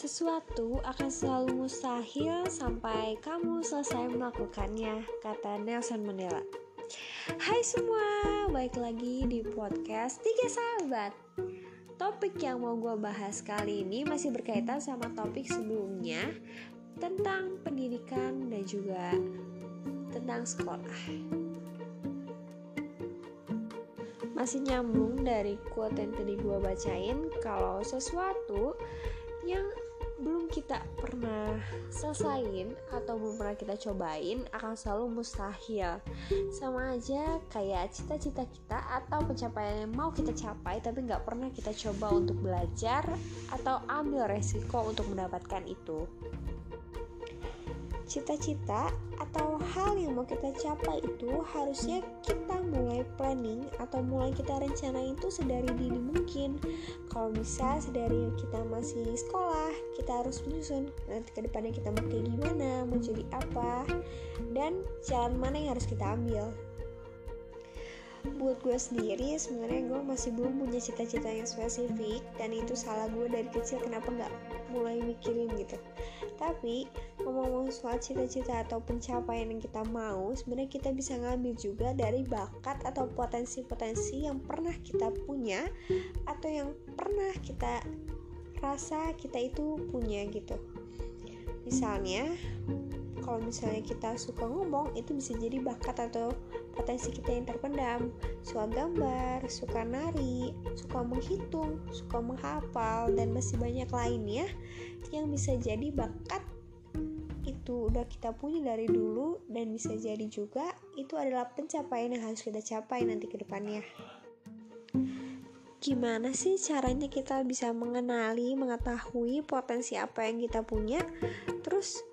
Sesuatu akan selalu mustahil sampai kamu selesai melakukannya, kata Nelson Mandela. Hai semua, balik lagi di podcast Tiga Sahabat. Topik yang mau gue bahas kali ini masih berkaitan sama topik sebelumnya tentang pendidikan dan juga tentang sekolah. Masih nyambung dari quote yang tadi gue bacain kalau sesuatu yang belum kita pernah selesain atau belum pernah kita cobain akan selalu mustahil. Sama aja kayak cita-cita kita atau pencapaian yang mau kita capai tapi nggak pernah kita coba untuk belajar atau ambil resiko untuk mendapatkan itu cita-cita atau hal yang mau kita capai itu harusnya kita mulai planning atau mulai kita rencanain itu sedari dini mungkin. Kalau bisa sedari kita masih sekolah kita harus menyusun nanti ke depannya kita mau kayak gimana mau jadi apa dan jalan mana yang harus kita ambil buat gue sendiri sebenarnya gue masih belum punya cita-cita yang spesifik dan itu salah gue dari kecil kenapa nggak mulai mikirin gitu. Tapi ngomong-ngomong soal cita-cita atau pencapaian yang kita mau sebenarnya kita bisa ngambil juga dari bakat atau potensi-potensi yang pernah kita punya atau yang pernah kita rasa kita itu punya gitu. Misalnya kalau misalnya kita suka ngomong itu bisa jadi bakat atau potensi kita yang terpendam suka gambar, suka nari, suka menghitung, suka menghafal dan masih banyak lainnya yang bisa jadi bakat itu udah kita punya dari dulu dan bisa jadi juga itu adalah pencapaian yang harus kita capai nanti ke depannya. Gimana sih caranya kita bisa mengenali, mengetahui potensi apa yang kita punya? Terus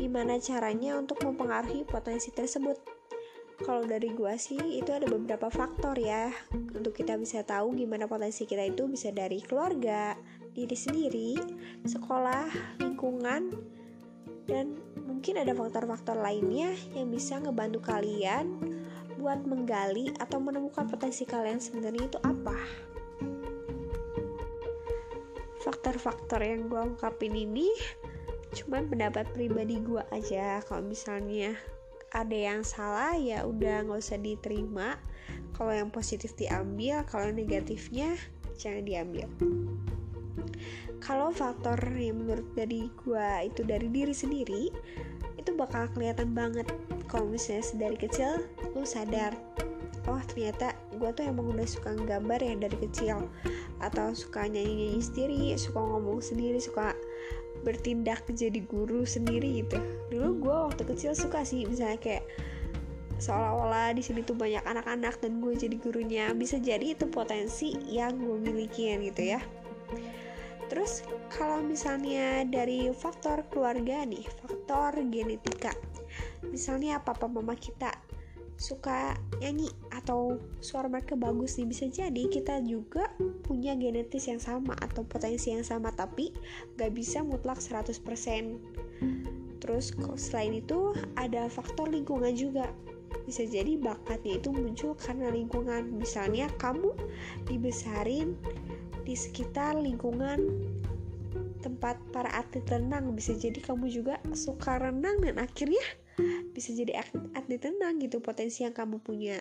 gimana caranya untuk mempengaruhi potensi tersebut? Kalau dari gua sih itu ada beberapa faktor ya untuk kita bisa tahu gimana potensi kita itu bisa dari keluarga, diri sendiri, sekolah, lingkungan, dan mungkin ada faktor-faktor lainnya yang bisa ngebantu kalian buat menggali atau menemukan potensi kalian sebenarnya itu apa. Faktor-faktor yang gue ungkapin ini cuma pendapat pribadi gue aja. Kalau misalnya ada yang salah ya udah nggak usah diterima. Kalau yang positif diambil kalau negatifnya jangan diambil. Kalau faktor yang menurut dari gue itu dari diri sendiri itu bakal kelihatan banget. Kalau misalnya dari kecil lu sadar oh ternyata gue tuh emang udah suka gambar ya dari kecil. Atau suka nyanyi nyanyi sendiri suka ngomong sendiri suka bertindak jadi guru sendiri gitu. Dulu gue waktu kecil suka sih misalnya kayak seolah-olah di sini tuh banyak anak-anak dan gue jadi gurunya. Bisa jadi itu potensi yang gue miliki gitu ya. Terus kalau misalnya dari faktor keluarga nih, faktor genetika. Misalnya papa mama kita suka nyanyi atau suara mereka bagus nih bisa jadi kita juga punya genetis yang sama atau potensi yang sama tapi gak bisa mutlak 100% terus selain itu ada faktor lingkungan juga. Bisa jadi bakatnya itu muncul karena lingkungan. Misalnya kamu dibesarin di sekitar lingkungan tempat para atlet renang. Bisa jadi kamu juga suka renang dan akhirnya bisa jadi atlet renang gitu potensi yang kamu punya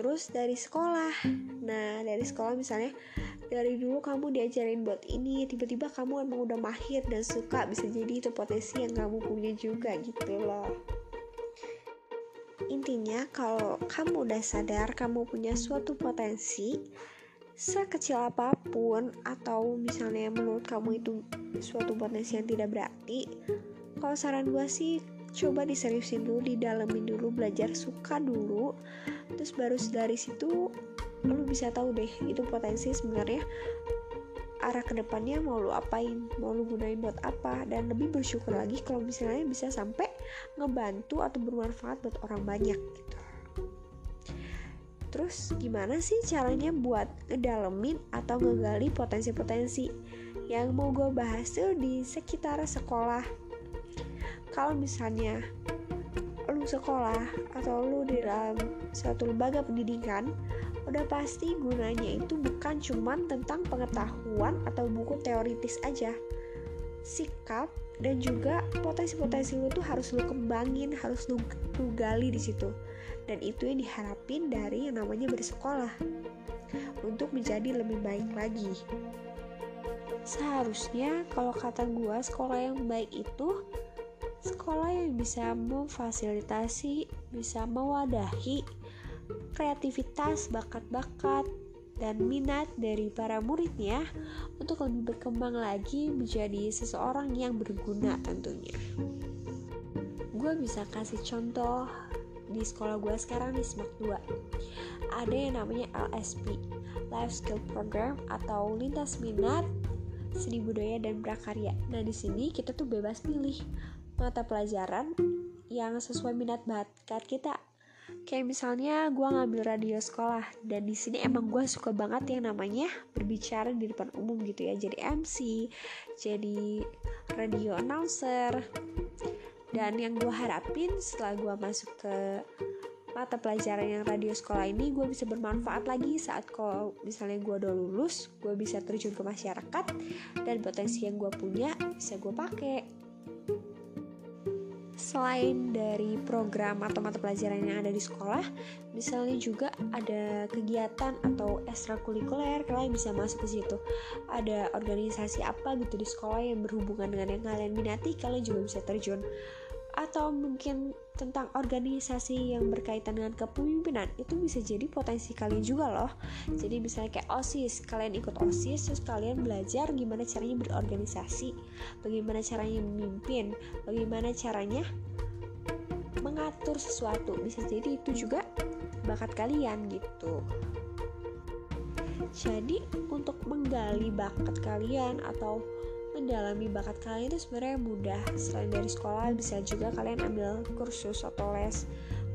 terus dari sekolah. Nah dari sekolah misalnya dari dulu kamu diajarin buat ini tiba-tiba kamu emang udah mahir dan suka bisa jadi itu potensi yang kamu punya juga gitu loh. Intinya kalau kamu udah sadar kamu punya suatu potensi sekecil apa pun atau misalnya menurut kamu itu suatu potensi yang tidak berarti kalau saran gue sih coba diseriusin dulu didalemin dulu belajar suka dulu. Terus baru dari situ lu bisa tahu deh itu potensi sebenarnya arah ke depannya mau lu apain mau lu gunain buat apa. Dan lebih bersyukur lagi kalau misalnya bisa sampai ngebantu atau bermanfaat buat orang banyak gitu. Terus gimana sih caranya buat ngedalemin atau ngegali potensi-potensi? Yang mau gue bahas tuh di sekitar sekolah. Kalau misalnya lu sekolah atau lu di dalam suatu lembaga pendidikan, udah pasti gunanya itu bukan cuman tentang pengetahuan atau buku teoritis aja. Sikap dan juga potensi-potensi lu tuh harus lu kembangin harus lu, lu gali di situ. Dan itu yang diharapin dari yang namanya bersekolah untuk menjadi lebih baik lagi. Seharusnya kalau kata gua sekolah yang baik itu sekolah yang bisa memfasilitasi, bisa mewadahi kreativitas, bakat-bakat, dan minat dari para muridnya untuk lebih berkembang lagi menjadi seseorang yang berguna tentunya. Gue bisa kasih contoh di sekolah gue sekarang di SMAK 2 ada yang namanya LSP Life Skill Program atau lintas minat seni budaya dan prakarya. Nah di sini kita tuh bebas pilih mata pelajaran yang sesuai minat bakat kita. Kayak misalnya gue ngambil radio sekolah dan di sini emang gue suka banget yang namanya berbicara di depan umum gitu ya. Jadi MC jadi radio announcer. Dan yang gue harapin setelah gue masuk ke mata pelajaran yang radio sekolah ini gue bisa bermanfaat lagi saat kalau misalnya gue udah lulus gue bisa terjun ke masyarakat dan potensi yang gue punya bisa gue pakai selain dari program atau mata pelajaran yang ada di sekolah, misalnya juga ada kegiatan atau ekstrakurikuler, kalian bisa masuk ke situ. Ada organisasi apa gitu di sekolah yang berhubungan dengan yang kalian minati, kalian juga bisa terjun atau mungkin tentang organisasi yang berkaitan dengan kepemimpinan itu bisa jadi potensi kalian juga loh. Jadi misalnya kayak osis kalian ikut osis terus kalian belajar gimana caranya berorganisasi bagaimana caranya memimpin bagaimana caranya mengatur sesuatu. Bisa jadi itu juga bakat kalian gitu. Jadi untuk menggali bakat kalian atau mendalami bakat kalian itu sebenarnya mudah. Selain dari sekolah bisa juga kalian ambil kursus atau les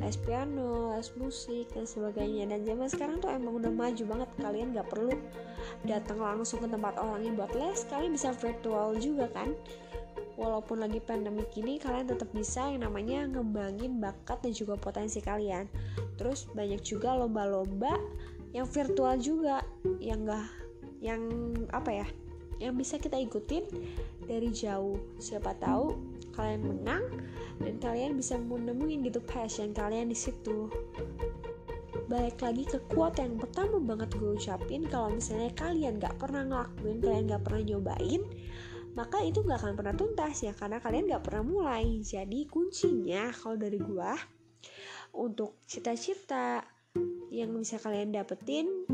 les piano, les musik dan sebagainya. Dan zaman sekarang tuh emang udah maju banget. Kalian gak perlu datang langsung ke tempat orang yang buat les. Kalian bisa virtual juga kan? Walaupun lagi pandemi ini kalian tetap bisa yang namanya ngembangin bakat dan juga potensi kalian. Terus banyak juga lomba-lomba yang virtual juga yang gak yang apa ya yang bisa kita ikutin dari jauh. Siapa tahu kalian menang dan kalian bisa menemuin gitu passion kalian di situ. Balik lagi ke quote yang pertama banget gue ucapin kalau misalnya kalian gak pernah ngelakuin kalian gak pernah nyobain maka itu gak akan pernah tuntas ya karena kalian gak pernah mulai. Jadi kuncinya kalau dari gue untuk cita-cita yang bisa kalian dapetin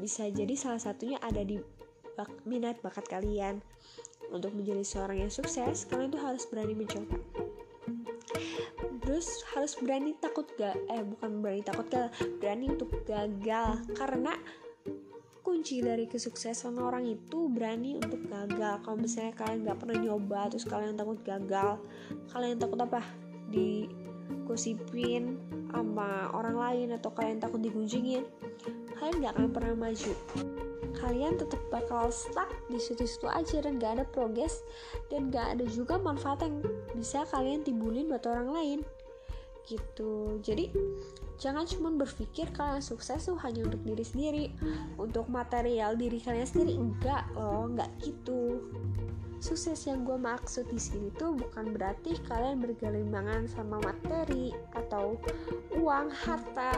bisa jadi salah satunya ada di bak minat bakat kalian. Untuk menjadi seorang yang sukses kalian tuh harus berani mencoba. Terus harus berani takut gak eh bukan berani takut gak berani untuk gagal. Karena kunci dari kesuksesan orang itu berani untuk gagal. Kalau misalnya kalian gak pernah nyoba terus kalian takut gagal kalian takut apa? Di gosipin sama orang lain atau kalian takut digunjingin kalian gak akan pernah maju kalian tetap bakal stuck di situ-situ aja dan gak ada progres dan gak ada juga manfaat yang bisa kalian timbulin buat orang lain. Gitu. Jadi jangan cuma berpikir kalian sukses tuh hanya untuk diri sendiri. Untuk material diri kalian sendiri enggak loh enggak gitu sukses yang gue maksud di sini tuh bukan berarti kalian bergelimbangan sama materi atau uang harta.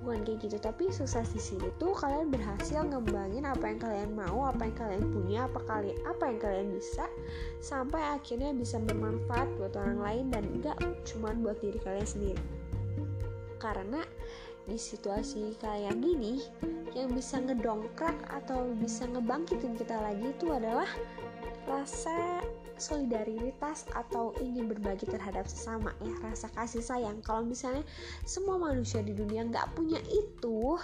Bukan kayak gitu tapi sukses di sini tuh kalian berhasil ngembangin apa yang kalian mau apa yang kalian punya apa kalian apa yang kalian bisa sampai akhirnya bisa bermanfaat buat orang lain dan enggak cuma buat diri kalian sendiri. Karena di situasi kayak gini yang bisa ngedongkrak atau bisa ngebangkitin kita lagi itu adalah rasa solidaritas atau ingin berbagi terhadap sesama ya rasa kasih sayang. Kalau misalnya semua manusia di dunia nggak punya itu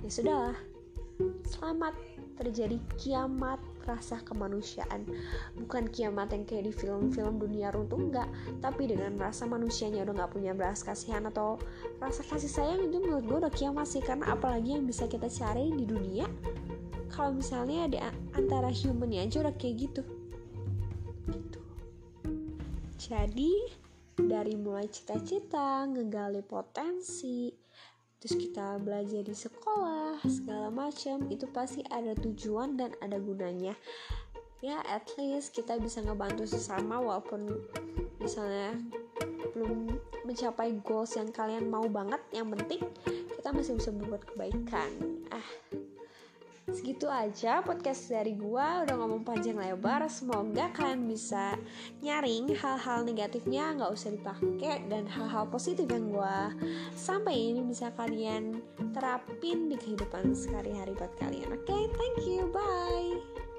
ya sudahlah. Selamat terjadi kiamat rasa kemanusiaan. Bukan kiamat yang kayak di film-film dunia runtuh enggak tapi dengan rasa manusianya udah nggak punya belas kasihan atau rasa kasih sayang itu menurut gue udah kiamat sih. Karena apalagi yang bisa kita cari di dunia kalau misalnya ada antara humannya aja udah kayak gitu. Gitu. Jadi dari mulai cita-cita ngegali potensi terus kita belajar di sekolah segala macam itu pasti ada tujuan dan ada gunanya. Ya at least kita bisa ngebantu sesama walaupun misalnya belum mencapai goals yang kalian mau banget yang penting kita masih bisa berbuat kebaikan. Ah segitu aja podcast dari gua. Udah ngomong panjang lebar. Semoga kalian bisa nyaring hal-hal negatifnya nggak usah dipakai dan hal-hal positif yang gua sampai ini bisa kalian terapin di kehidupan sehari-hari buat kalian. Oke okay, thank you. Bye